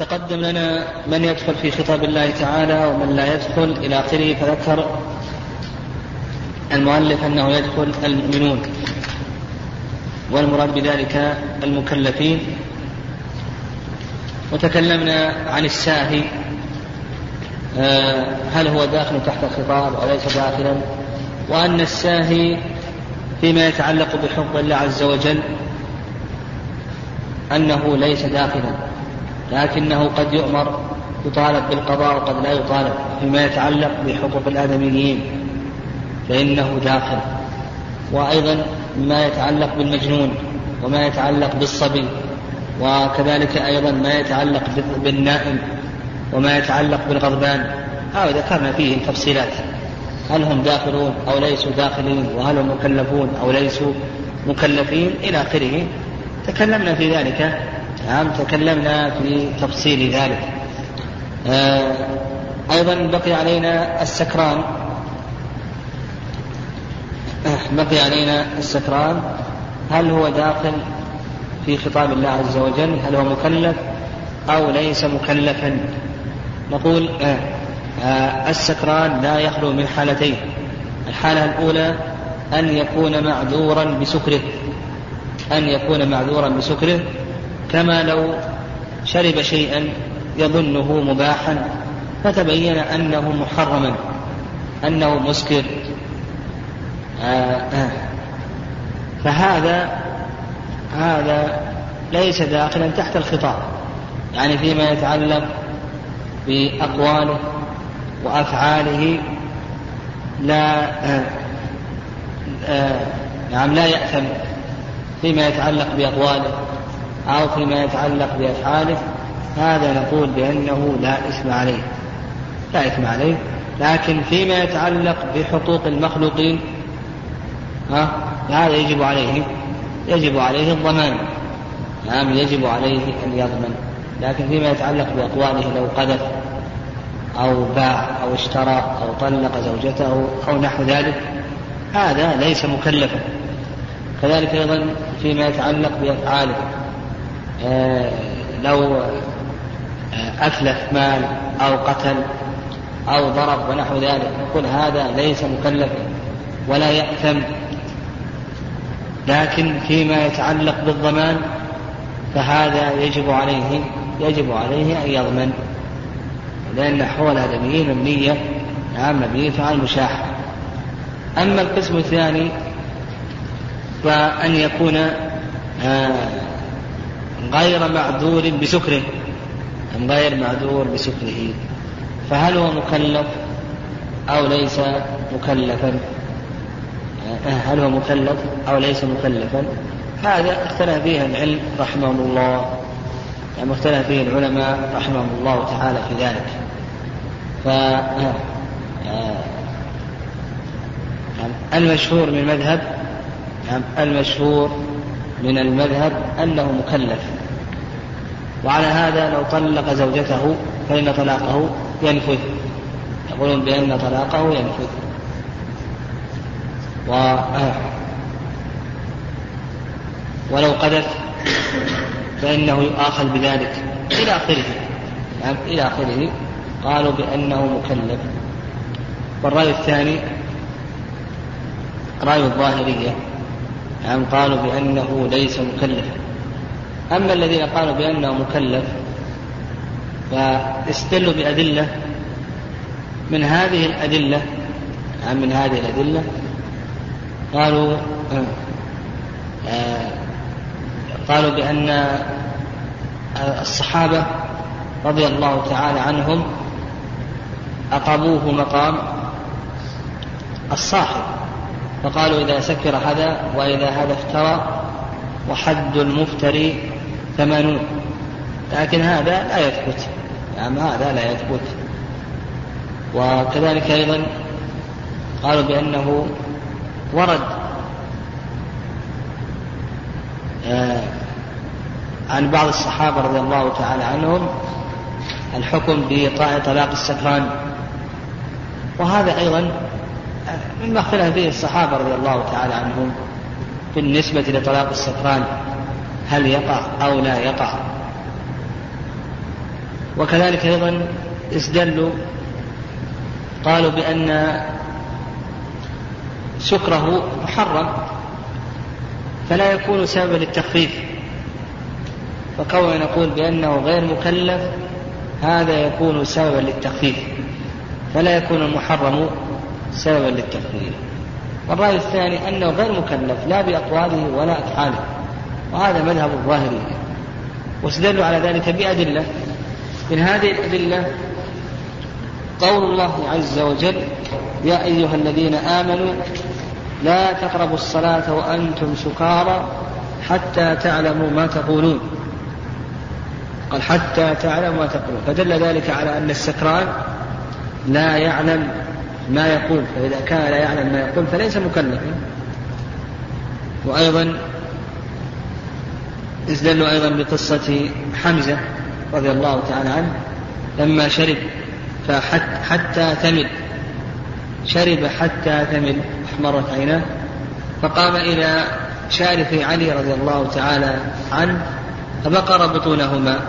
تقدم لنا من يدخل في خطاب الله تعالى ومن لا يدخل إلى آخره فذكر المؤلف أنه يدخل المؤمنون والمراد بذلك المكلفين. وتكلمنا عن الساهي آه، هل هو داخل تحت الخطاب أو ليس داخلا؟ وأن الساهي فيما يتعلق بحق الله عز وجل أنه ليس داخلا. لكنه قد يؤمر يطالب بالقضاء وقد لا يطالب فيما يتعلق بحقوق الآدميين. فإنه داخل. وأيضا ما يتعلق بالمجنون وما يتعلق بالصبي وكذلك أيضا ما يتعلق بالنائم وما يتعلق بالغضبان. هذا ذكرنا فيه تفصيلات. هل هم داخلون أو ليسوا داخلين؟ وهل هم مكلفون أو ليسوا مكلفين؟ إلى آخره. تكلمنا في ذلك. نعم تكلمنا في تفصيل ذلك. آه أيضا بقي علينا السكران. بقي علينا السكران. هل هو داخل في خطاب الله عز وجل؟ هل هو مكلف أو ليس مكلفا؟ نقول آه آه السكران لا يخلو من حالتين. الحالة الأولى أن يكون معذورا بسكره. أن يكون معذورا بسكره. كما لو شرب شيئا يظنه مباحا فتبين أنه محرما أنه مسكر. آه آه. فهذا هذا ليس داخلا تحت الخطاب يعني فيما يتعلق بأقواله وأفعاله لا آه نعم لا يأثم فيما يتعلق بأقواله. أو فيما يتعلق بأفعاله هذا نقول بأنه لا إثم عليه. لا إثم عليه. لكن فيما يتعلق بحقوق المخلوقين ها هذا يجب عليه يجب عليه الضمان. نعم يجب عليه أن يضمن. لكن فيما يتعلق بأقواله لو قذف أو باع أو اشترى أو طلق زوجته أو نحو ذلك هذا ليس مكلفا. كذلك أيضا فيما يتعلق بأفعاله. لو آه أتلف مال أو قتل أو ضرب ونحو ذلك نقول هذا ليس مكلفا ولا يأثم. لكن فيما يتعلق بالضمان فهذا يجب عليه يجب عليه أن يضمن لأن حول الآدميين مبنية نعم مبنية على المشاحة أما القسم الثاني فأن يكون آه غير معذور بسكره أم غير معذور بسكره فهل هو مكلف أو ليس مكلفا؟ هل هو مكلف أو ليس مكلفا؟ هذا اختلف فيه العلم رحمهم الله. يعني اختلف فيه العلماء رحمهم الله تعالى في ذلك. ف المشهور من المذهب المشهور من المذهب أنه مكلف. وعلى هذا لو طلق زوجته فإن طلاقه ينفذ. يقولون بأن طلاقه ينفذ. و ولو قذف فإنه يؤاخذ بذلك. إلى آخره. نعم إلى آخره. قالوا بأنه مكلف. والرأي الثاني رأي الظاهرية. نعم قالوا بأنه ليس مكلفا. أما الذين قالوا بأنه مكلف فاستدلوا بأدلة من هذه الأدلة نعم من هذه الأدلة؟ قالوا آه قالوا بأن الصحابة رضي الله تعالى عنهم أقاموه مقام الصاحب. فقالوا إذا سكر هذا وإذا هذا افترى وحد المفتري ثمانون. لكن هذا لا يثبت. نعم هذا لا يثبت. وكذلك أيضا قالوا بأنه ورد آه عن بعض الصحابة رضي الله تعالى عنهم الحكم بطلاق السكران. وهذا أيضا مما اختلف فيه الصحابة رضي الله تعالى عنهم بالنسبة لطلاق السكران هل يقع أو لا يقع. وكذلك أيضا استدلوا قالوا بأن سكره محرم فلا يكون سببا للتخفيف. فكون نقول بأنه غير مكلف هذا يكون سببا للتخفيف فلا يكون المحرم سببا للتخفيف والرأي الثاني أنه غير مكلف لا بأقواله ولا أفعاله. وهذا مذهب الظاهرية. واستدلوا على ذلك بأدلة. من هذه الأدلة قول الله عز وجل يا أيها الذين آمنوا لا تقربوا الصلاة وأنتم سكارى حتى تعلموا ما تقولون. قال حتى تعلموا ما تقولون. فدل ذلك على أن السكران لا يعلم ما يقول فإذا كان لا يعلم ما يقول فليس مكلفا. وأيضا استدلوا أيضا بقصة حمزة رضي الله تعالى عنه لما شرب فحتى ثمل شرب حتى ثمل أحمرت عيناه فقام إلى شارف علي رضي الله تعالى عنه فبقر بطونهما.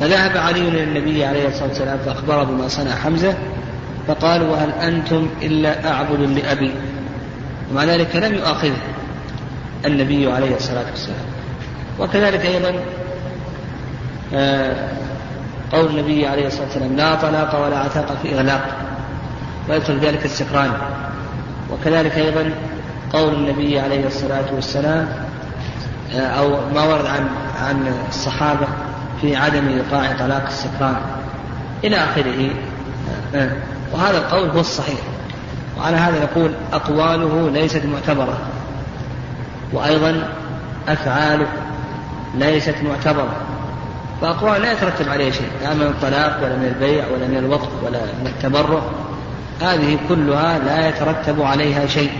فذهب علي إلى النبي عليه الصلاة والسلام فأخبره بما صنع حمزة فقال وهل أنتم إلا أعبد لأبي؟ ومع ذلك لم يؤاخذه النبي عليه الصلاة والسلام. وكذلك أيضا آه، قول النبي عليه الصلاة والسلام لا طلاق ولا عتاق في إغلاق ويدخل ذلك السكران. وكذلك أيضا قول النبي عليه الصلاة والسلام آه، أو ما ورد عن عن الصحابة في عدم إيقاع طلاق السكران إلى آخره. آه، وهذا القول هو الصحيح. وعلى هذا نقول أقواله ليست معتبرة. وأيضا أفعاله ليست معتبرة. فأقوال لا يترتب عليه شيء لا من الطلاق ولا من البيع ولا من الوقف ولا من التبرع. هذه كلها لا يترتب عليها شيء.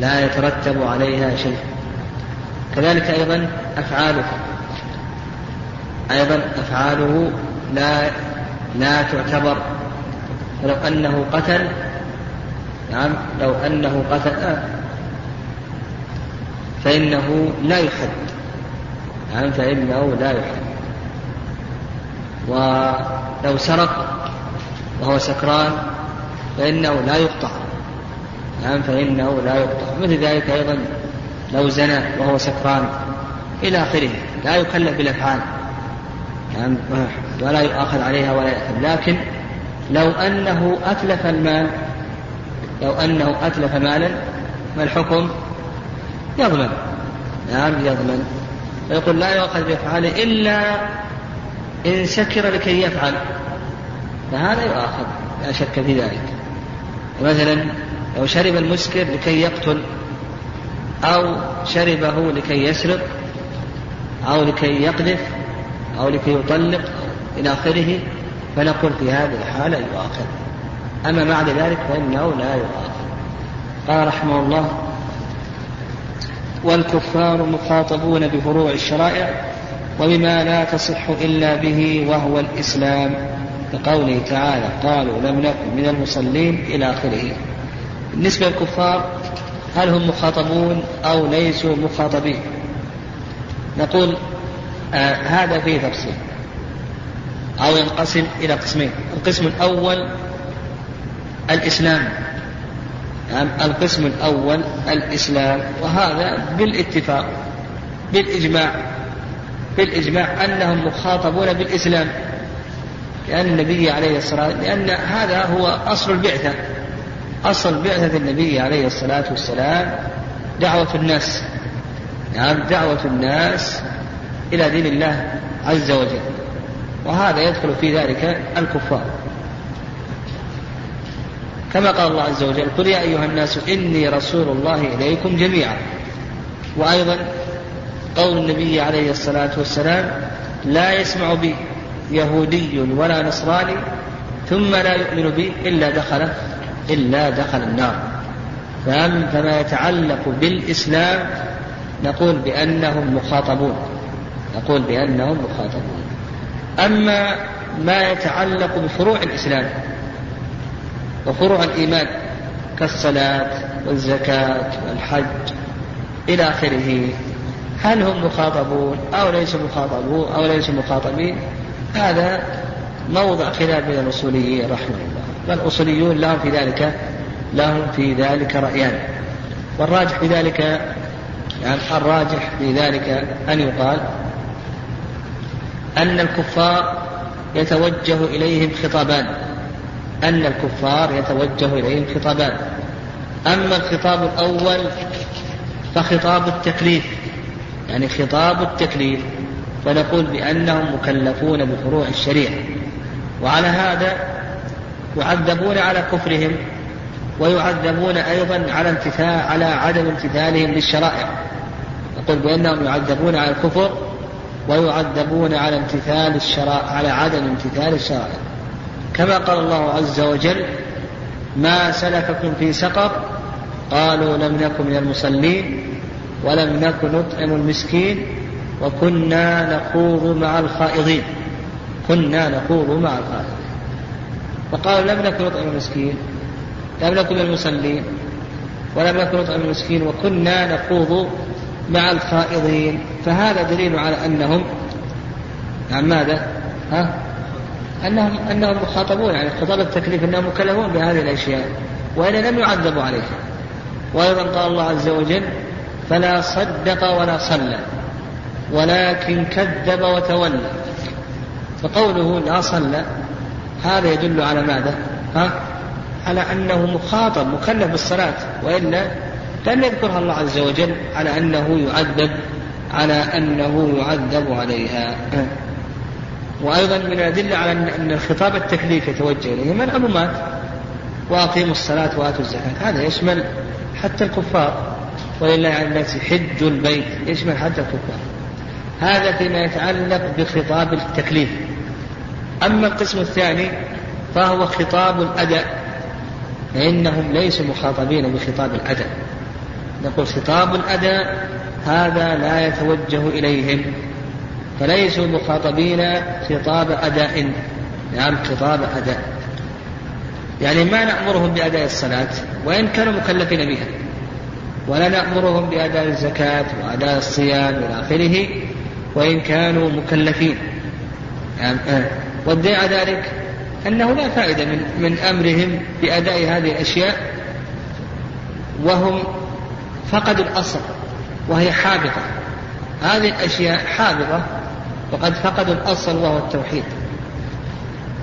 لا يترتب عليها شيء. كذلك أيضا أفعاله. أيضا أفعاله لا لا تعتبر. فلو أنه قتل نعم لو أنه قتل آه. فإنه لا يحد نعم فإنه لا يحد. ولو سرق وهو سكران فإنه لا يقطع نعم فإنه لا يقطع. مثل ذلك أيضا لو زنى وهو سكران إلى آخره لا يكلف بالأفعال. ولا يؤاخذ عليها ولا يأثم. لكن لو أنه أتلف المال لو أنه أتلف مالا ما الحكم؟ يضمن. نعم يضمن. فيقول لا يؤخذ بأفعاله إلا إن سكر لكي يفعل. فهذا يؤاخذ لا شك في ذلك. مثلا لو شرب المسكر لكي يقتل أو شربه لكي يسرق أو لكي يقذف أو لكي يطلق إلى آخره فنقول في هذه الحالة يؤاخذ. أما بعد ذلك فإنه لا يؤاخذ. قال رحمه الله والكفار مخاطبون بفروع الشرائع وبما لا تصح إلا به وهو الإسلام. كقوله تعالى قالوا لم نكن من المصلين إلى آخره. بالنسبة للكفار هل هم مخاطبون أو ليسوا مخاطبين؟ نقول آه هذا فيه تفصيل. أو ينقسم إلى قسمين. القسم الأول الإسلام. يعني القسم الأول الإسلام. وهذا بالاتفاق بالإجماع بالإجماع أنهم مخاطبون بالإسلام. لأن النبي عليه الصلاة لأن هذا هو أصل البعثة. أصل بعثة النبي عليه الصلاة والسلام دعوة الناس. نعم دعوة الناس إلى دين الله عز وجل. وهذا يدخل في ذلك الكفار. كما قال الله عز وجل قل يا أيها الناس إني رسول الله إليكم جميعا. وأيضا قول النبي عليه الصلاة والسلام لا يسمع بي يهودي ولا نصراني ثم لا يؤمن بي إلا دخل إلا دخل النار. فما يتعلق بالإسلام نقول بأنهم مخاطبون. نقول بأنهم مخاطبون. أما ما يتعلق بفروع الإسلام وفروع الإيمان كالصلاة والزكاة والحج إلى آخره هل هم مخاطبون أو ليسوا مخاطبون أو ليسوا مخاطبين؟ هذا موضع خلاف بين الأصوليين رحمه الله. فالأصوليون لهم في ذلك لهم في ذلك رأيان. والراجح في ذلك يعني الراجح في ذلك أن يقال أن الكفار يتوجه إليهم خطابان. أن الكفار يتوجه إليهم خطابان. أما الخطاب الأول فخطاب التكليف. يعني خطاب التكليف فنقول بأنهم مكلفون بفروع الشريعة. وعلى هذا يعذبون على كفرهم ويعذبون أيضا على امتثال على عدم امتثالهم للشرائع. نقول بأنهم يعذبون على الكفر ويعذبون على امتثال الشرائع على عدم امتثال الشرائع. كما قال الله عز وجل ما سلككم في سقر قالوا لم نكن من المصلين ولم نكن نطعم المسكين وكنا نخوض مع الخائضين. كنا نخوض مع الخائضين. فقالوا لم نكن نطعم المسكين لم نكن من المصلين ولم نكن نطعم المسكين وكنا نخوض مع الخائضين فهذا دليل على أنهم عن ماذا؟ ها؟ أنهم أنهم مخاطبون يعني خطاب التكليف أنهم مكلفون بهذه الأشياء وإلا لم يعذبوا عليها وأيضا قال الله عز وجل فلا صدق ولا صلى ولكن كذب وتولى فقوله لا صلى هذا يدل على ماذا؟ ها؟ على أنه مخاطب مكلف بالصلاة وإلا لم يذكرها الله عز وجل على أنه يعذب على أنه يعذب عليها. وأيضا من الأدلة على أن الخطاب التكليف يتوجه إليه العمومات وأقيموا الصلاة وآتوا الزكاة. هذا يشمل حتى الكفار. ولله على الناس حج البيت. يشمل حتى الكفار. هذا فيما يتعلق بخطاب التكليف. أما القسم الثاني فهو خطاب الأداء. فإنهم ليسوا مخاطبين بخطاب الأداء. نقول خطاب الأداء هذا لا يتوجه إليهم. فليسوا مخاطبين خطاب أداء. نعم خطاب أداء. يعني ما نأمرهم بأداء الصلاة وإن كانوا مكلفين بها. ولا نأمرهم بأداء الزكاة وأداء الصيام إلى آخره وإن كانوا مكلفين. يعني على ذلك أنه لا فائدة من, من أمرهم بأداء هذه الأشياء وهم فقدوا الأصل وهي حابطة. هذه الأشياء حابطة وقد فقدوا الأصل وهو التوحيد.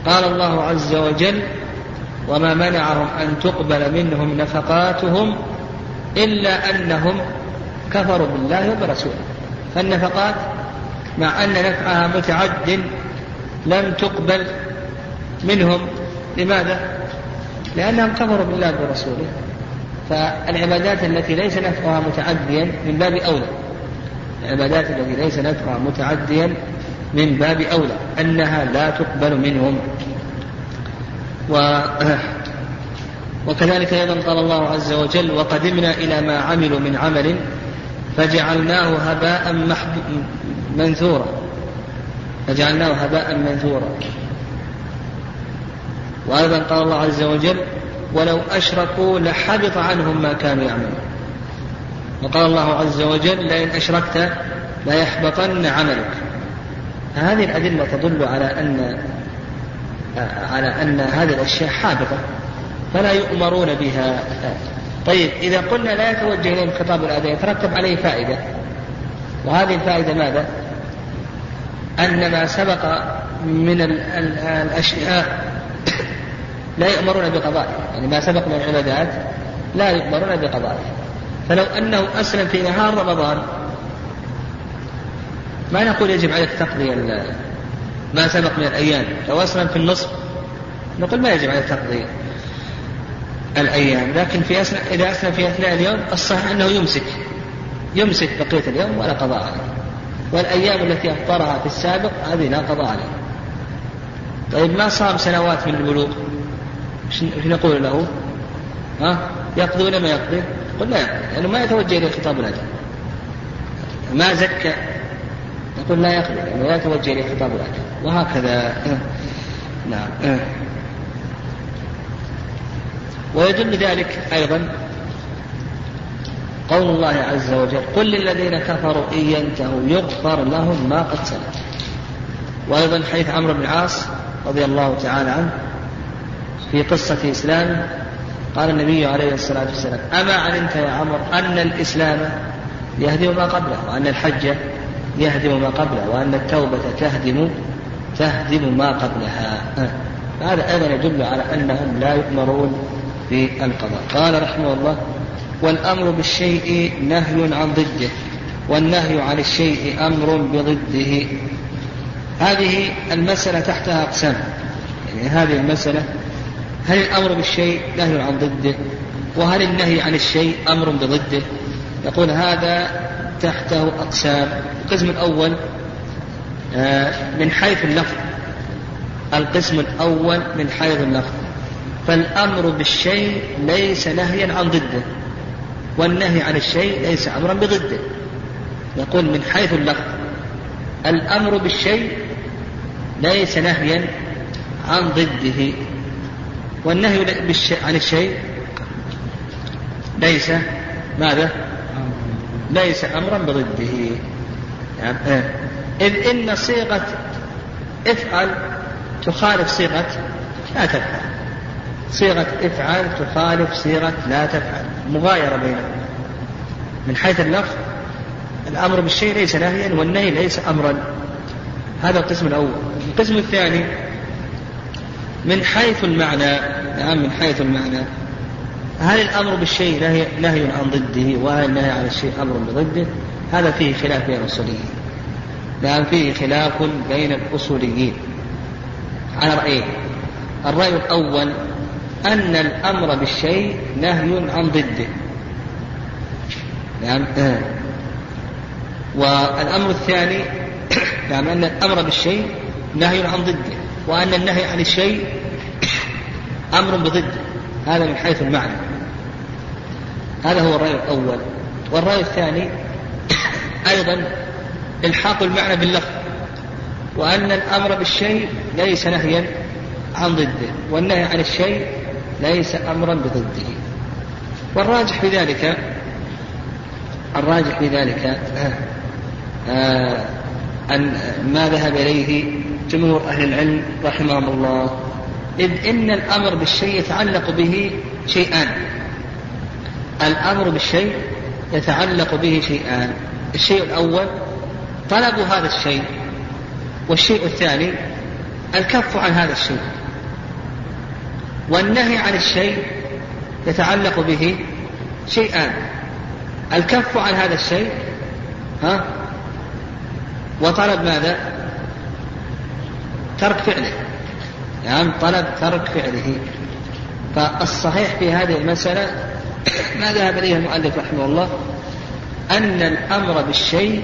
قال الله عز وجل وما منعهم أن تقبل منهم نفقاتهم إلا أنهم كفروا بالله وبرسوله. فالنفقات مع أن نفعها متعد لم تقبل منهم. لماذا؟ لأنهم كفروا بالله ورسوله فالعبادات التي ليس نفعها متعديا من باب أولى. العبادات التي ليس نفعها متعديا من باب أولى. أنها لا تقبل منهم. و وكذلك أيضا قال الله عز وجل وقدمنا إلى ما عملوا من عمل فجعلناه هباء منثورا. فجعلناه هباء منثورا. وأيضا قال الله عز وجل ولو أشركوا لحبط عنهم ما كانوا يعملون. وقال الله عز وجل لئن أشركت ليحبطن عملك. هذه الأدلة تدل على أن على أن هذه الأشياء حابطة فلا يؤمرون بها. طيب إذا قلنا لا يتوجه إليهم خطاب الأذى يترتب عليه فائدة. وهذه الفائدة ماذا؟ أن ما سبق من الأشياء لا يؤمرون بقضائه يعني ما سبق من العبادات لا يؤمرون بقضائه فلو أنه أسلم في نهار رمضان ما نقول يجب عليك تقضي ما سبق من الأيام. لو أسلم في النصف نقول ما يجب عليك تقضي الأيام. لكن في أثناء إذا أسلم في أثناء اليوم الصحيح أنه يمسك. يمسك بقية اليوم ولا قضاء عليه. والأيام التي أفطرها في السابق هذه لا قضاء عليه طيب ما صام سنوات من البلوغ؟ إيش نقول له؟ ها؟ يقضي ولا ما يقضي؟ قل لا يقضي لأنه ما يتوجه إلى خطاب الأجل ما زكى نقول لا يقضي لأنه لا يتوجه إلى خطاب الأجل وهكذا نعم ويدل ذلك أيضا قول الله عز وجل قل للذين كفروا إن ينتهوا يغفر لهم ما قد سلف وأيضا حيث عمرو بن العاص رضي الله تعالى عنه في قصة إسلامه قال النبي عليه الصلاة والسلام أما علمت يا عمرو أن الإسلام يهدم ما قبله وأن الحج يهدم ما قبله وأن التوبة تهدم تهدم ما قبلها. هذا أيضا يدل على أنهم لا يؤمرون بالقضاء. قال رحمه الله والأمر بالشيء نهي عن ضده والنهي عن الشيء أمر بضده. هذه المسألة تحتها أقسام. يعني هذه المسألة هل الأمر بالشيء نهي عن ضده؟ وهل النهي عن الشيء أمر بضده؟ يقول هذا تحته أقسام. القسم الأول آه، من حيث اللفظ القسم الأول من حيث اللفظ فالأمر بالشيء ليس نهيا عن ضده. والنهي عن الشيء ليس أمرا بضده. يقول من حيث اللفظ الأمر بالشيء ليس نهيا عن ضده. والنهي عن الشيء ليس ماذا؟ ليس أمرا بضده. يعني إذ إن صيغة افعل تخالف صيغة لا تفعل. صيغة افعل تخالف صيغة لا تفعل. مغايرة بينهما من حيث اللفظ الأمر بالشيء ليس نهيا والنهي ليس أمرا. هذا القسم الأول. القسم الثاني من حيث المعنى نعم من حيث المعنى. هل الأمر بالشيء نهي, عن ضده وهل النهي عن الشيء أمر بضده؟ هذا فيه خلاف بين الأصوليين نعم فيه خلاف بين الأصوليين. على رأيين. الرأي الأول أن الأمر بالشيء نهي عن ضده. نعم والأمر الثاني نعم أن الأمر بالشيء نهي عن ضده وأن النهي عن الشيء أمر بضده هذا من حيث المعنى. هذا هو الرأي الأول. والرأي الثاني أيضا إلحاق المعنى باللفظ وأن الأمر بالشيء ليس نهيا عن ضده والنهي عن الشيء ليس أمرا بضده. والراجح في ذلك الراجح في ذلك آه أن ما ذهب إليه جمهور أهل العلم رحمهم الله. إذ إن الأمر بالشيء يتعلق به شيئان. الأمر بالشيء يتعلق به شيئان. الشيء الأول طلب هذا الشيء والشيء الثاني الكف عن هذا الشيء. والنهي عن الشيء يتعلق به شيئان. الكف عن هذا الشيء ها؟ وطلب ماذا؟ ترك فعله. نعم طلب ترك فعله. فالصحيح في هذه المسألة ما ذهب إليه المؤلف رحمه الله أن الأمر بالشيء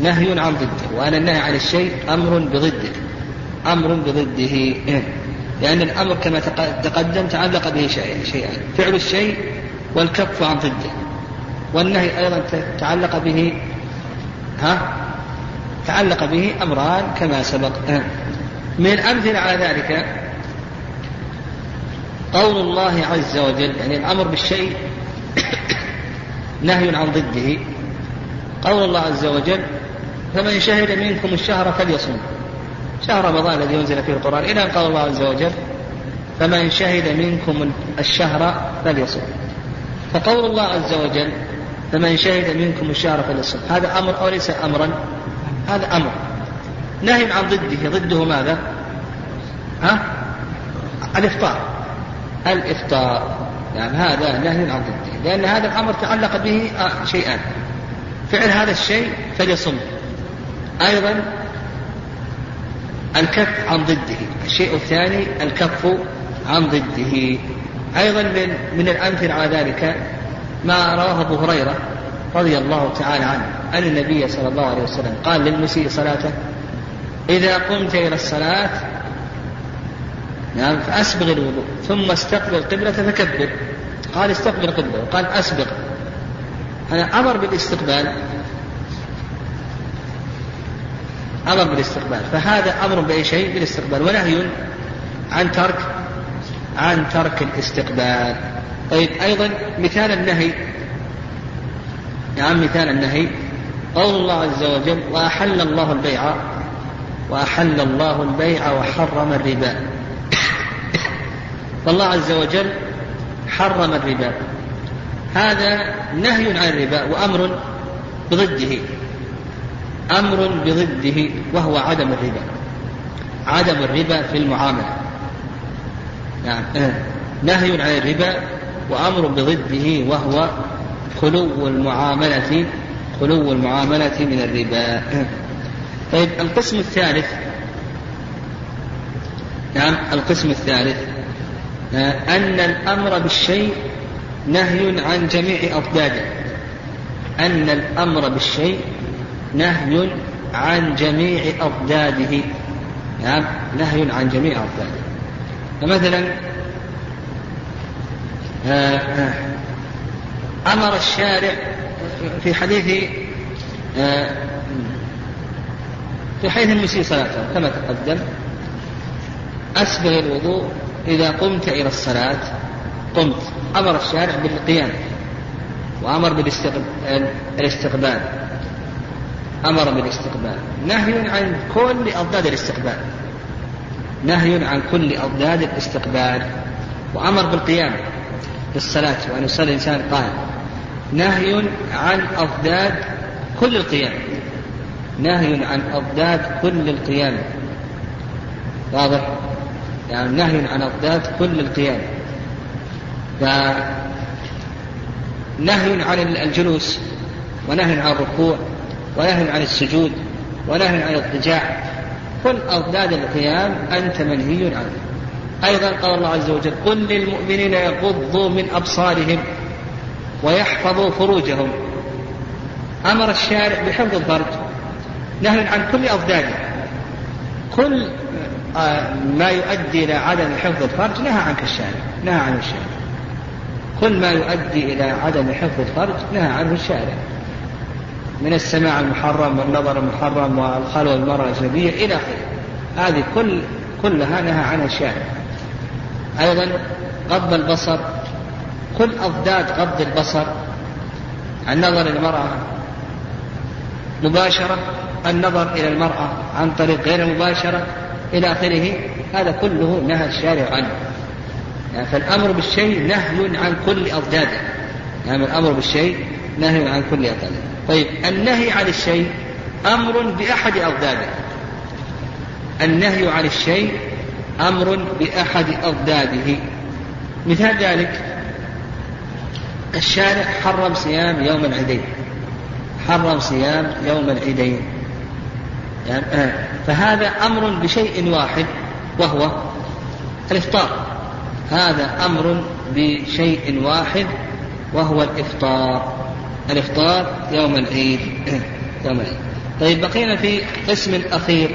نهي عن ضده وأن النهي عن الشيء أمر بضده أمر بضده. لأن الأمر كما تقدم تعلق به شيئان فعل الشيء والكف عن ضده. والنهي أيضا تعلق به ها؟ تعلق به أمران كما سبق. من الأمثلة على ذلك قول الله عز وجل يعني الأمر بالشيء نهي عن ضده. قول الله عز وجل فمن شهد منكم الشهر فليصم شهر رمضان الذي أنزل فيه القرآن. إلى أن قال الله عز وجل فمن شهد منكم الشهر فليصم فقول الله عز وجل فمن شهد منكم الشهر فليصم هذا أمر أو ليس أمرا؟ هذا أمر. نهي عن ضده. ضده ماذا؟ ها؟ الإفطار. الإفطار. يعني هذا نهي عن ضده. لأن هذا الأمر تعلق به شيئان فعل هذا الشيء فليصم. أيضا الكف عن ضده. الشيء الثاني الكف عن ضده. أيضا من, من الأمثلة على ذلك ما رواه أبو هريرة رضي الله تعالى عنه. أن النبي صلى الله عليه وسلم قال للمسيء صلاته إذا قمت إلى الصلاة نعم فأسبغ الوضوء ثم استقبل القبلة فكبر. قال استقبل القبلة قال أسبغ. أنا أمر بالاستقبال. أمر بالاستقبال. فهذا أمر بأي شيء؟ بالاستقبال. ونهي عن ترك عن ترك الاستقبال. طيب أيضا مثال النهي. نعم مثال النهي. قول الله عز وجل وأحل الله البيع وأحل الله البيع وحرم الربا. فالله عز وجل حرم الربا. هذا نهي عن الربا وأمر بضده. أمر بضده وهو عدم الربا. عدم الربا في المعاملة. نعم. نهي عن الربا وأمر بضده وهو خلو المعاملة خلو المعاملة من الربا. طيب القسم الثالث نعم القسم الثالث أن الأمر بالشيء نهي عن جميع أضداده. أن الأمر بالشيء نهي عن جميع أضداده. نعم نهي عن جميع أضداده. فمثلا آه، آه، أمر الشارع في حديث في حديث المسيء صلاته كما تقدم أسبغ الوضوء إذا قمت إلى الصلاة قمت. أمر الشارع بالقيام وأمر بالاستقبال أمر بالاستقبال. نهي عن كل أضداد الاستقبال. نهي عن كل أضداد الاستقبال وأمر بالقيام بالصلاة وأن يصلي الإنسان قائم. نهي عن أضداد كل القيام. نهي عن أضداد كل القيام. واضح؟ يعني نهي عن أضداد كل القيام. فنهي عن الجلوس ونهي عن الركوع ونهي عن السجود ونهي عن الاضطجاع كل أضداد القيام أنت منهي عنه. أيضا قال الله عز وجل قل للمؤمنين يغضوا من أبصارهم ويحفظوا فروجهم. أمر الشارع بحفظ الفرج. نهي عن كل أضداده كل آه، ما يؤدي إلى عدم حفظ الفرج نهى عنك الشارع نهى عنه الشارع. كل ما يؤدي إلى عدم حفظ الفرج نهى عنه الشارع. من السماع المحرم والنظر المحرم والخلوة بالمرأة الأجنبية إلى آخره. هذه كل كلها نهى عنها الشارع. أيضا غض البصر كل أضداد غض البصر النظر إلى المرأة مباشرة النظر إلى المرأة عن طريق غير مباشرة إلى آخره هذا كله نهى الشارع عنه. يعني فالأمر بالشيء نهي عن كل أضداده. يعني الأمر بالشيء نهي عن كل أضداده. طيب النهي عن الشيء أمر بأحد أضداده. النهي عن الشيء أمر بأحد أضداده. مثال ذلك الشارع حرم صيام يوم العيدين. حرم صيام يوم العيدين. فهذا أمر بشيء واحد وهو الإفطار. هذا أمر بشيء واحد وهو الإفطار. الإفطار يوم العيد. يوم العيد. طيب بقينا في قسم أخير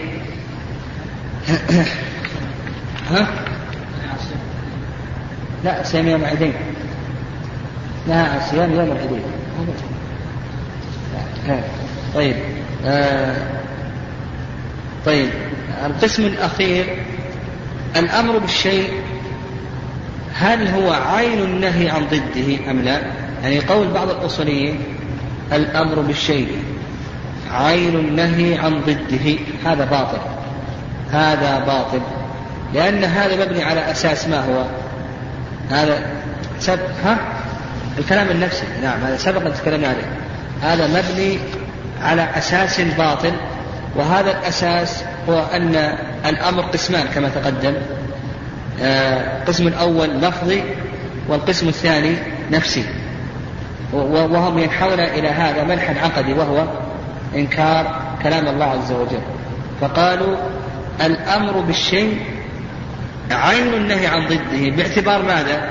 ها؟ لا صيام يوم العيدين. لا صيام يوم العيدين. طيب آه. طيب القسم الأخير الأمر بالشيء هل هو عين النهي عن ضده أم لا؟ يعني قول بعض الأصوليين الأمر بالشيء عين النهي عن ضده هذا باطل هذا باطل لأن هذا مبني على أساس ما هو؟ هذا سب ها؟ الكلام النفسي نعم هذا سبق أن تكلمنا عليه هذا مبني على أساس باطل وهذا الأساس هو أن الأمر قسمان كما تقدم. القسم آه، الأول لفظي والقسم الثاني نفسي. وهم ينحون إلى هذا منحا عقدي وهو إنكار كلام الله عز وجل. فقالوا الأمر بالشيء عين النهي عن ضده باعتبار ماذا؟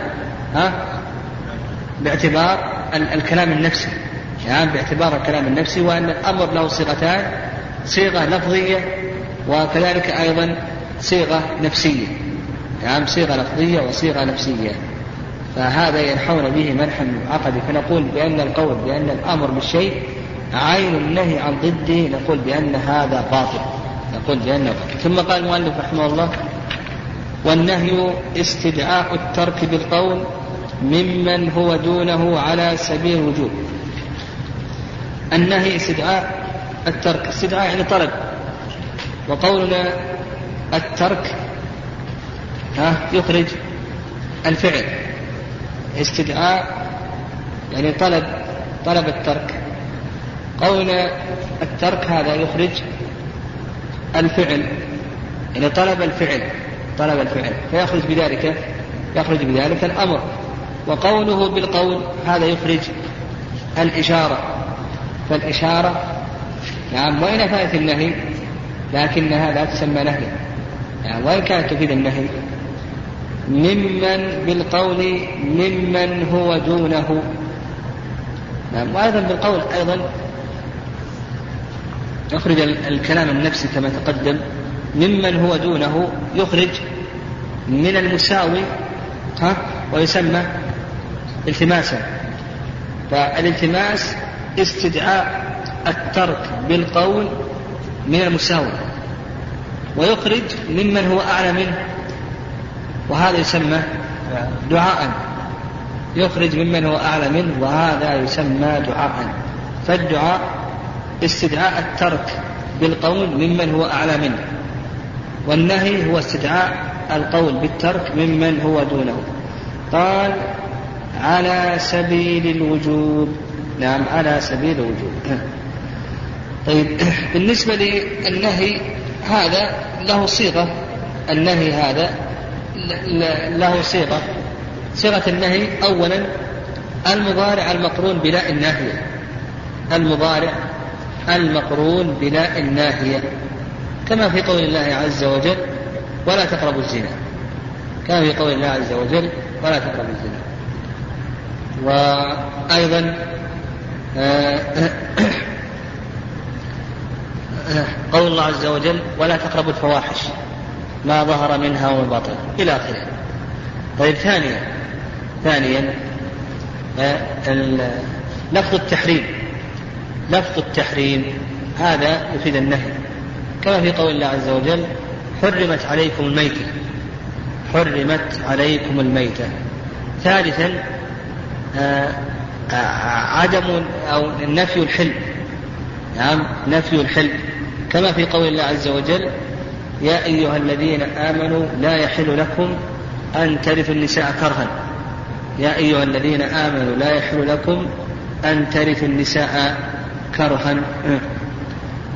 ها؟ باعتبار الكلام النفسي. يعني باعتبار الكلام النفسي وأن الأمر له صيغتان. صيغة لفظية وكذلك أيضا صيغة نفسية. يعني صيغة لفظية وصيغة نفسية. فهذا ينحون به منحا عقدي. فنقول بأن القول بأن الأمر بالشيء عين النهي عن ضده. نقول بأن هذا باطل. نقول بأنه باطل. ثم قال المؤلف رحمه الله والنهي استدعاء الترك بالقول ممن هو دونه على سبيل الوجوب. النهي استدعاء الترك. استدعاء يعني طلب وقولنا الترك ها يخرج الفعل. استدعاء يعني طلب طلب الترك. قولنا الترك هذا يخرج الفعل. يعني طلب الفعل طلب الفعل. فيخرج بذلك يخرج بذلك الأمر. وقوله بالقول هذا يخرج الإشارة. فالإشارة نعم وإن أفادت النهي لكنها لا تسمى نهيا. يعني وإن كانت تفيد النهي ممن بالقول ممن هو دونه. نعم وأيضا بالقول أيضا يخرج الكلام النفسي كما تقدم ممن هو دونه يخرج من المساوي ها ويسمى التماسا. فالالتماس استدعاء الترك بالقول من المساوي ويخرج ممن هو أعلى منه وهذا يسمى دعاء. يخرج ممن هو أعلى منه وهذا يسمى دعاء. فالدعاء استدعاء الترك بالقول ممن هو أعلى منه والنهي هو استدعاء القول بالترك ممن هو دونه. قال على سبيل الوجوب. نعم على سبيل الوجوب. طيب بالنسبة للنهي هذا له صيغة. النهي هذا له صيغة. صيغة النهي أولا المضارع المقرون بلا الناهية. المضارع المقرون بلا الناهية. كما في قول الله عز وجل ولا تقربوا الزنا كما في قول الله عز وجل ولا تقربوا الزنا وأيضا آه، قول الله عز وجل ولا تقربوا الفواحش ما ظهر منها وما بطن إلى آخره. طيب ثانيا ثانيا آه، لفظ التحريم لفظ التحريم هذا يفيد النهي. كما في قول الله عز وجل حرمت عليكم الميتة. حرمت عليكم الميتة. ثالثا آه، عدم أو نفي الحلم. نعم نفي الحلم. كما في قول الله عز وجل يا أيها الذين آمنوا لا يحل لكم أن ترثوا النساء كرها. يا أيها الذين آمنوا لا يحل لكم أن ترثوا النساء كرها.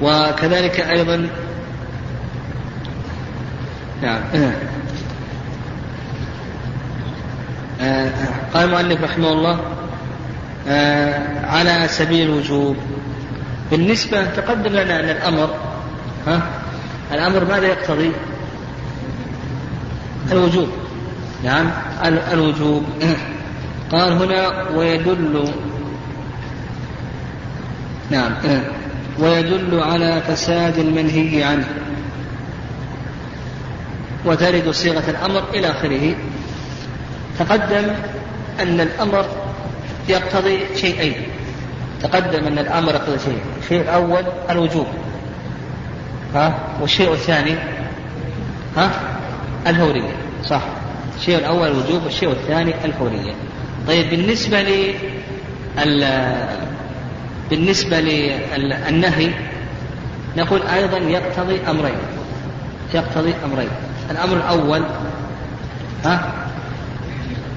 وكذلك أيضا نعم. قال المؤلف رحمه الله آه، على سبيل الوجوب بالنسبة تقدم لنا أن الأمر ها؟ الأمر ماذا يقتضي؟ الوجوب. نعم الوجوب. قال هنا ويدل نعم ويدل على فساد المنهي عنه. وترد صيغة الأمر إلى آخره. تقدم أن الأمر يقتضي شيئين. تقدم أن الأمر يقتضي شيئين. الشيء الأول الوجوب. ها؟ والشيء الثاني ها؟ الهورية صح. الشيء الأول الوجوب والشيء الثاني الهورية. طيب بالنسبة ل بالنسبة للنهي نقول أيضا يقتضي أمرين. يقتضي أمرين. الأمر الأول ها؟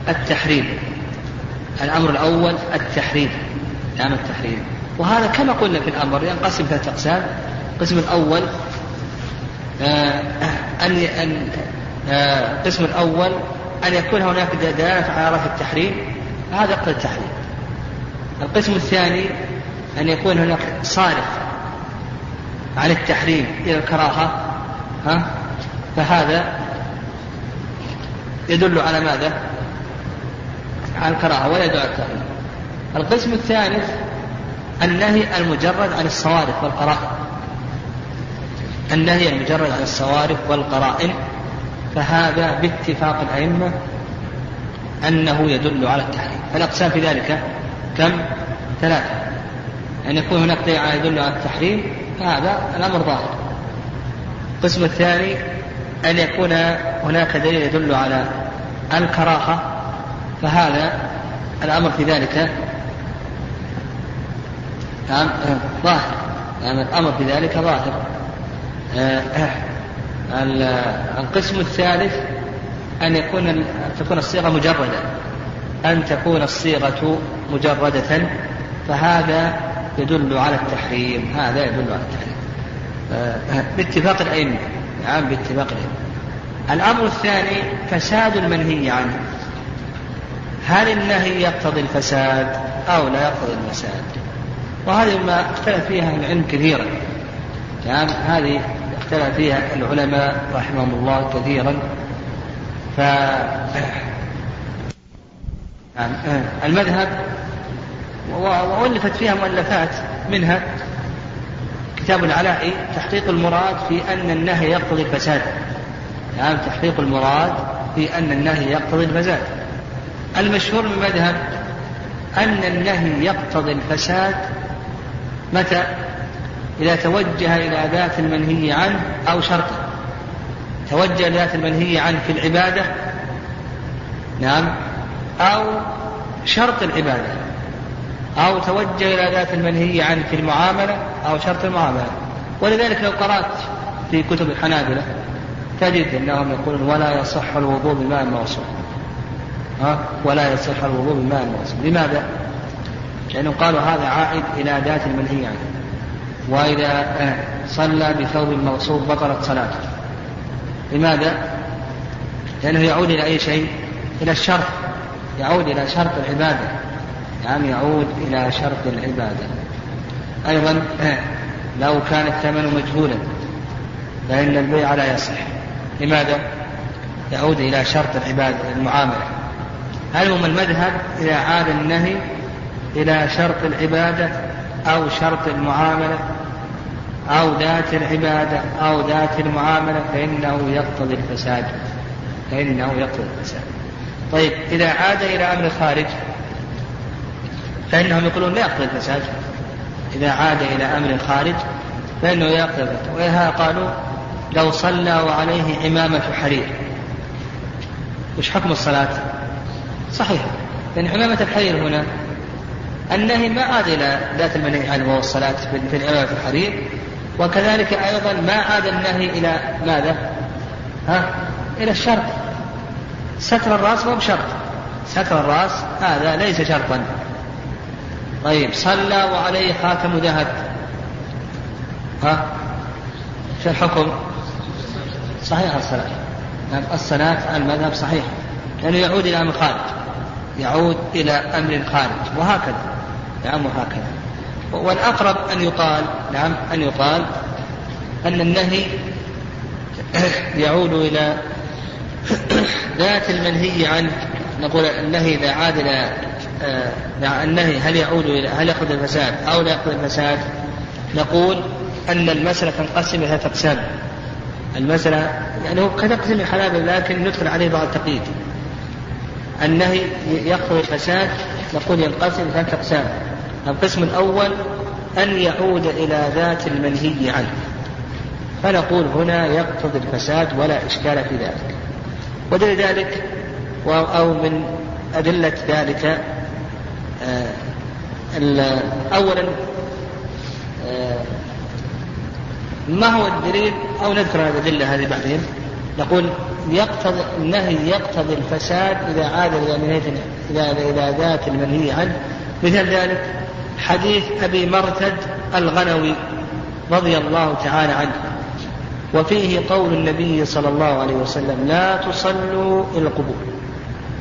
التحريم. الأمر الأول التحريم نعم التحريم. وهذا كما قلنا في الأمر ينقسم ثلاثة أقسام. القسم الأول آه أن آه القسم الأول أن يكون هناك دلالة على رفع التحريم. هذا يقتضي التحريم. القسم الثاني أن يكون هناك صارف عن التحريم إلى الكراهة ها؟ فهذا يدل على ماذا؟ على الكراهة ولا يدل على التحريم. القسم الثالث النهي المجرد عن الصوارف والقرائن النهي المجرد عن الصوارف والقرائن فهذا باتفاق الأئمة أنه يدل على التحريم. فالأقسام في ذلك كم؟ ثلاثة. أن يكون هناك دليل يدل على التحريم فهذا الأمر ظاهر. القسم الثاني أن يكون هناك دليل يدل على الكراهة فهذا الأمر في ذلك نعم ظاهر. نعم الأمر بذلك ظاهر. القسم الثالث أن يكون تكون الصيغة مجردة. أن تكون الصيغة مجردة فهذا يدل على التحريم. هذا يدل على التحريم. باتفاق الأئمة. نعم باتفاق الأئمة. الأمر الثاني فساد المنهي عنه. هل النهي يقتضي الفساد أو لا يقتضي الفساد؟ وهذه ما اختلف فيها العلم كثيرا. نعم هذه اختلف فيها العلماء رحمهم الله كثيرا. ف نعم. المذهب وألفت فيها مؤلفات منها كتاب العلاء تحقيق المراد في أن النهي يقتضي الفساد. نعم تحقيق المراد في أن النهي يقتضي الفساد. المشهور من المذهب أن النهي يقتضي الفساد متى؟ إذا توجه إلى ذات المنهي عنه أو شرطه. توجه ذات المنهي عنه في العبادة نعم أو شرط العبادة أو توجه إلى ذات المنهي عنه في المعاملة أو شرط المعاملة. ولذلك لو قرأت في كتب الحنابلة تجد أنهم يقولون ولا يصح الوضوء بماء موصول ها؟ ولا يصح الوضوء بماء موصول لماذا؟ لأنهم قالوا هذا عائد إلى ذات المنهي عنه. وإذا صلى بثوب موصوب بطلت صلاته. لماذا؟ لأنه يعود إلى أي شيء؟ إلى الشرط. يعود إلى شرط العبادة. يعني يعود إلى شرط العبادة. أيضا لو كان الثمن مجهولا فإن البيع لا يصح. لماذا؟ يعود إلى شرط العبادة المعاملة. هل هم المذهب إذا عاد النهي إلى شرط العبادة؟ أو شرط المعاملة أو ذات العبادة أو ذات المعاملة فإنه يقتضي الفساد فإنه يقتضي الفساد. طيب إذا عاد إلى أمر خارج فإنهم يقولون لا يقتضي الفساد. إذا عاد إلى أمر خارج فإنه يقتضي ولهذا قالوا لو صلى وعليه عمامة حرير وش حكم الصلاة؟ صحيح. لأن عمامة الحرير هنا النهي ما عاد إلى ذات المنهي عنه وهو الصلاة في العمامة الحرير. وكذلك أيضا ما عاد النهي إلى ماذا؟ ها؟ إلى الشرط. ستر الرأس هو بشرط. ستر الرأس هذا ليس شرطا. طيب صلى وعليه خاتم ذهب ها؟ شو الحكم؟ صحيح الصلاة. نعم الصلاة المذهب صحيح لأنه يعود إلى أمر خارج. يعود إلى أمر خارج وهكذا. نعم وهكذا. والأقرب أن يقال نعم أن يقال أن النهي يعود إلى ذات المنهي عنه نقول النهي إذا عاد إلى آه، النهي هل يعود إلى هل يأخذ الفساد أو لا يأخذ الفساد؟ نقول أن المسألة تنقسم إلى أقسام. المسألة يعني هو كتقسيم الحنابل لكن ندخل عليه بعض التقييد. النهي يقتضي الفساد نقول ينقسم إلى ثلاث أقسام. القسم الأول أن يعود إلى ذات المنهي عنه. فنقول هنا يقتضي الفساد ولا إشكال في ذلك. ودليل ذلك أو من أدلة ذلك آه، أولا آه، ما هو الدليل؟ أو نذكر الأدلة هذه بعدين. نقول يقتضي النهي يقتضي الفساد إذا عاد إلى إلى ذات المنهي عنه. مثل ذلك حديث أبي مرتد الغنوي رضي الله تعالى عنه. وفيه قول النبي صلى الله عليه وسلم لا تصلوا إلى القبور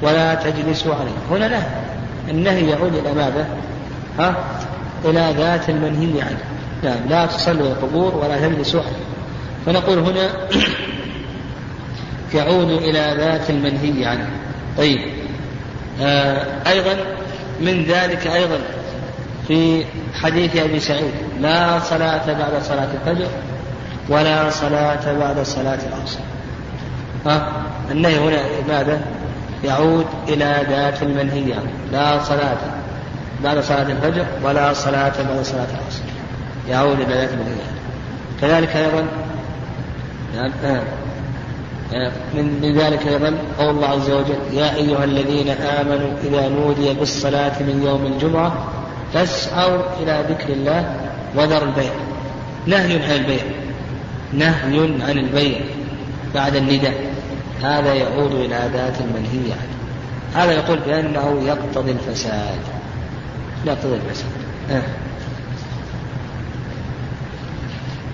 ولا تجلسوا عليه هنا لا النهي يعود إلى ماذا؟ ها؟ إلى ذات المنهي عنه. نعم لا تصلوا إلى القبور ولا تجلسوا عليه فنقول هنا يعود إلى ذات المنهي عنه. طيب آه أيضا من ذلك أيضا في حديث أبي سعيد لا صلاة بعد صلاة الفجر ولا صلاة بعد صلاة العصر. ها؟ النهي هنا ماذا؟ يعود إلى ذات المنهي عنه لا صلاة بعد صلاة الفجر ولا صلاة بعد صلاة العصر. يعود إلى ذات المنهي عنه كذلك أيضا آه، آه، من ذلك أيضا قول الله عز وجل يا أيها الذين آمنوا إذا نودي بالصلاة من يوم الجمعة فاسعوا إلى ذكر الله وذروا البيع. نهي عن البيع. نهي عن البيع بعد النداء. هذا يعود إلى ذات المنهي عنه. هذا يقول بأنه يقتضي الفساد. يقتضي الفساد. آه.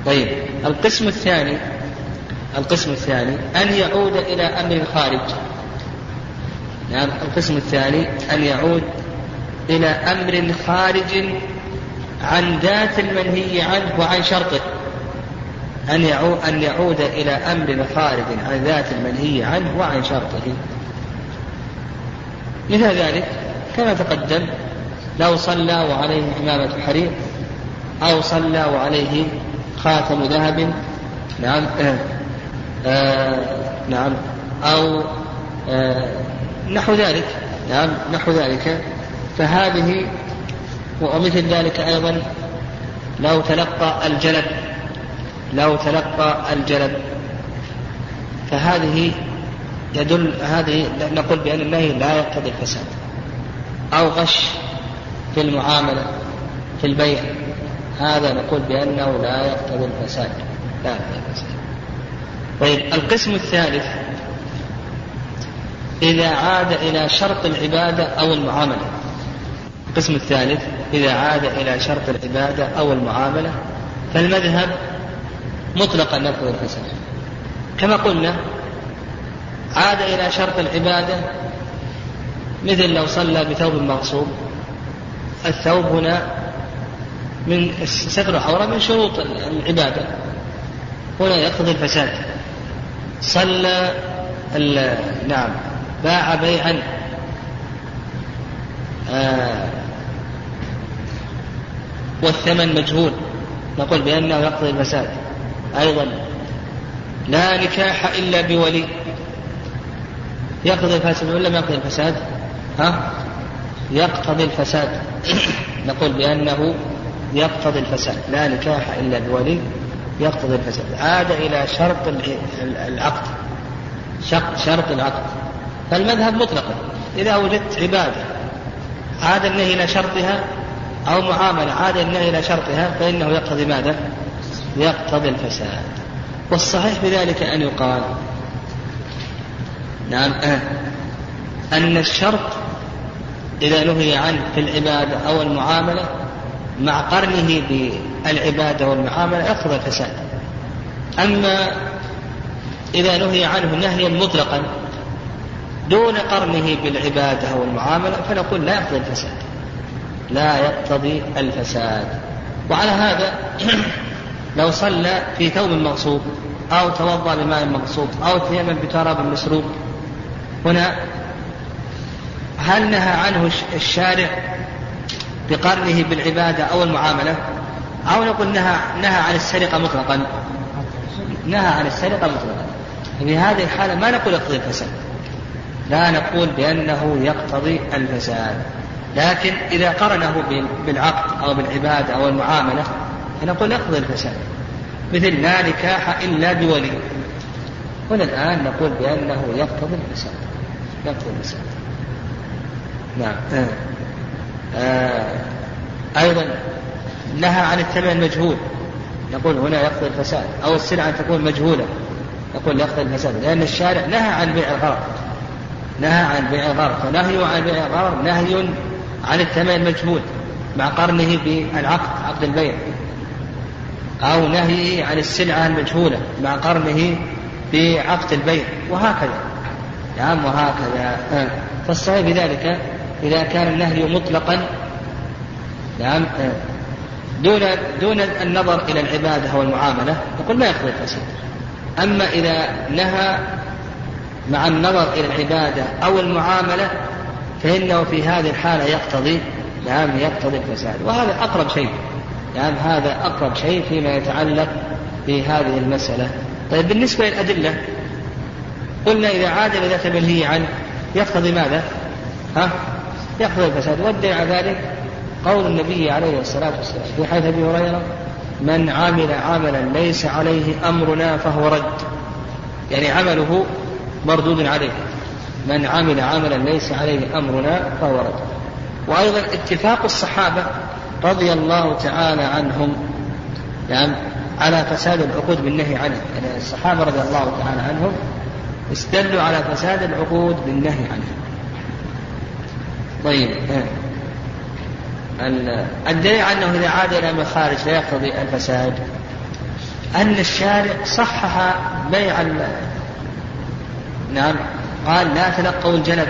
طيب القسم الثاني القسم الثاني أن يعود إلى أمر خارج نعم القسم الثاني أن يعود إلى أمر خارج عن ذات المنهي عنه وعن شرطه. أن يعود, أن يعود إلى أمر خارج عن ذات المنهي عنه وعن شرطه. مثل ذلك كما تقدم لو صلى وعليه عمامة حرير أو صلى وعليه خاتم ذهب نعم آه آه نعم أو آه نحو ذلك نعم نحو ذلك فهذه ومثل ذلك أيضا لو تلقى الجلب لو تلقى الجلب فهذه يدل هذه نقول بأن النهي لا يقتضي الفساد. أو غش في المعاملة في البيع. هذا نقول بأنه لا يقتضي الفساد لا يقتضي الفساد. طيب القسم الثالث إذا عاد إلى شرط العبادة أو المعاملة. القسم الثالث إذا عاد إلى شرط العبادة أو المعاملة فالمذهب مطلقا نفذ الفساد كما قلنا عاد إلى شرط العبادة مثل لو صلى بثوب مغصوب الثوب هنا من ستر العورة من شروط العبادة. هنا يقتضي الفساد. صلى نعم باع بيعا. آه والثمن مجهول. نقول بأنه يقتضي الفساد أيضا لا نكاح إلا بولي. يقتضي الفساد ولا ما يقتضي الفساد؟ ها؟ يقتضي الفساد. نقول بأنه يقتضي الفساد. لا نكاح إلا بولي. يقتضي الفساد. عاد إلى شرط العقد. شرط العقد. فالمذهب مطلقا. إذا وجدت عبادة عاد النهي إلى شرطها أو معاملة عاد النهي إلى شرطها فإنه يقتضي ماذا؟ يقتضي الفساد. والصحيح بذلك أن يقال نعم آه أن الشرط إذا نهي عنه في العبادة أو المعاملة مع قرنه بالعبادة والمعاملة يقتضي الفساد. أما إذا نهي عنه نهيا مطلقا دون قرنه بالعبادة أو المعاملة فنقول لا يقتضي الفساد. لا يقتضي الفساد. وعلى هذا لو صلى في ثوب مغصوب أو توضأ بماء مغصوب أو تيمم بتراب مسروق هنا هل نهى عنه الشارع بقرنه بالعبادة أو المعاملة؟ أو نقول نهى نهى عن السرقة مطلقا؟ نهى عن السرقة مطلقا. في هذه الحالة ما نقول يقتضي الفساد لا نقول بأنه يقتضي الفساد. لكن إذا قرنه بالعقد أو بالعبادة أو المعاملة فنقول يقتضي الفساد. مثل لا نكاح إلا بولي. هنا الآن نقول بأنه يقتضي الفساد. يقتضي الفساد. نعم. آه. آه. أيضا نهى عن الثمن المجهول. نقول هنا يقتضي الفساد. أو السلعة أن تكون مجهولة. نقول يقتضي الفساد. لأن الشارع نهى عن بيع الغرض نهى عن بيع الغرض فنهي عن بيع الغرض نهي عن الثمن المجهول مع قرنه بالعقد عقد البيع. أو نهي عن السلعة المجهولة مع قرنه بعقد البيع. وهكذا. نعم وهكذا. آه. فالصحيح بذلك إذا كان النهي مطلقا. نعم آه. دون دون النظر إلى العبادة والمعاملة نقول ما يقضي الفساد. أما إذا نهى مع النظر إلى العبادة أو المعاملة فإنه في هذه الحالة يقتضي نعم يقتضي الفساد. وهذا أقرب شيء نعم هذا أقرب شيء فيما يتعلق بهذه المسألة. طيب بالنسبة للأدلة قلنا إذا عاد إلى ذات منهي عنه يقتضي ماذا؟ ها؟ يقتضي الفساد. والدليل على ذلك قول النبي عليه الصلاة والسلام في حديث أبي هريرة من عمل عملا ليس عليه أمرنا فهو رد. يعني عمله مردود عليه. من عمل عملا ليس عليه أمرنا فهو رد. وأيضا اتفاق الصحابة رضي الله تعالى عنهم نعم على فساد العقود بالنهي عنه. يعني الصحابة رضي الله تعالى عنهم استدلوا على فساد العقود بالنهي عنه. طيب الدليل عنه إذا عاد إلى مخارج لا يقتضي الفساد. أن الشارع صحح بيع نعم قال لا تلقوا الجلب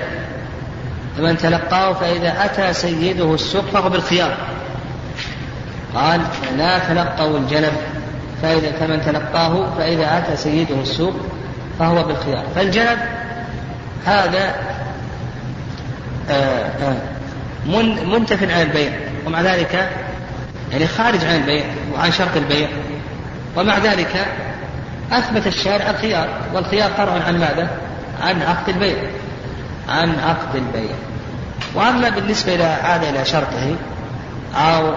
فمن تلقاه فإذا أتى سيده السوق فهو بالخيار. قال لا تلقوا الجلب فإذا فمن تلقاه فإذا أتى سيده السوق فهو بالخيار. فالجلب هذا آه، آه، منتف عن البيع. ومع ذلك يعني خارج عن البيع وعن شرط البيع. ومع ذلك أثبت الشارع الخيار. والخيار فرع عن ماذا؟ عن عقد البيع. عن عقد البيع. وأما بالنسبة إلى عاد إلى شرطه أو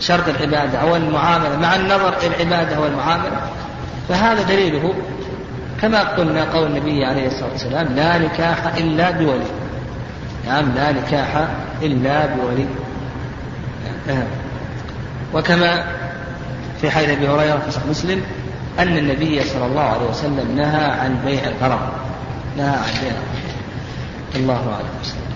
شرط العبادة أو المعاملة مع النظر إلى العبادة والمعاملة فهذا دليله كما قلنا قول النبي عليه الصلاة والسلام لا نكاح إلا بولي. نعم لا نكاح إلا بولي. نعم. وكما في حديث أبي هريرة في صحيح مسلم أن النبي صلى الله عليه وسلم نهى عن بيع الغرض نهى عن بيع الله أعلم.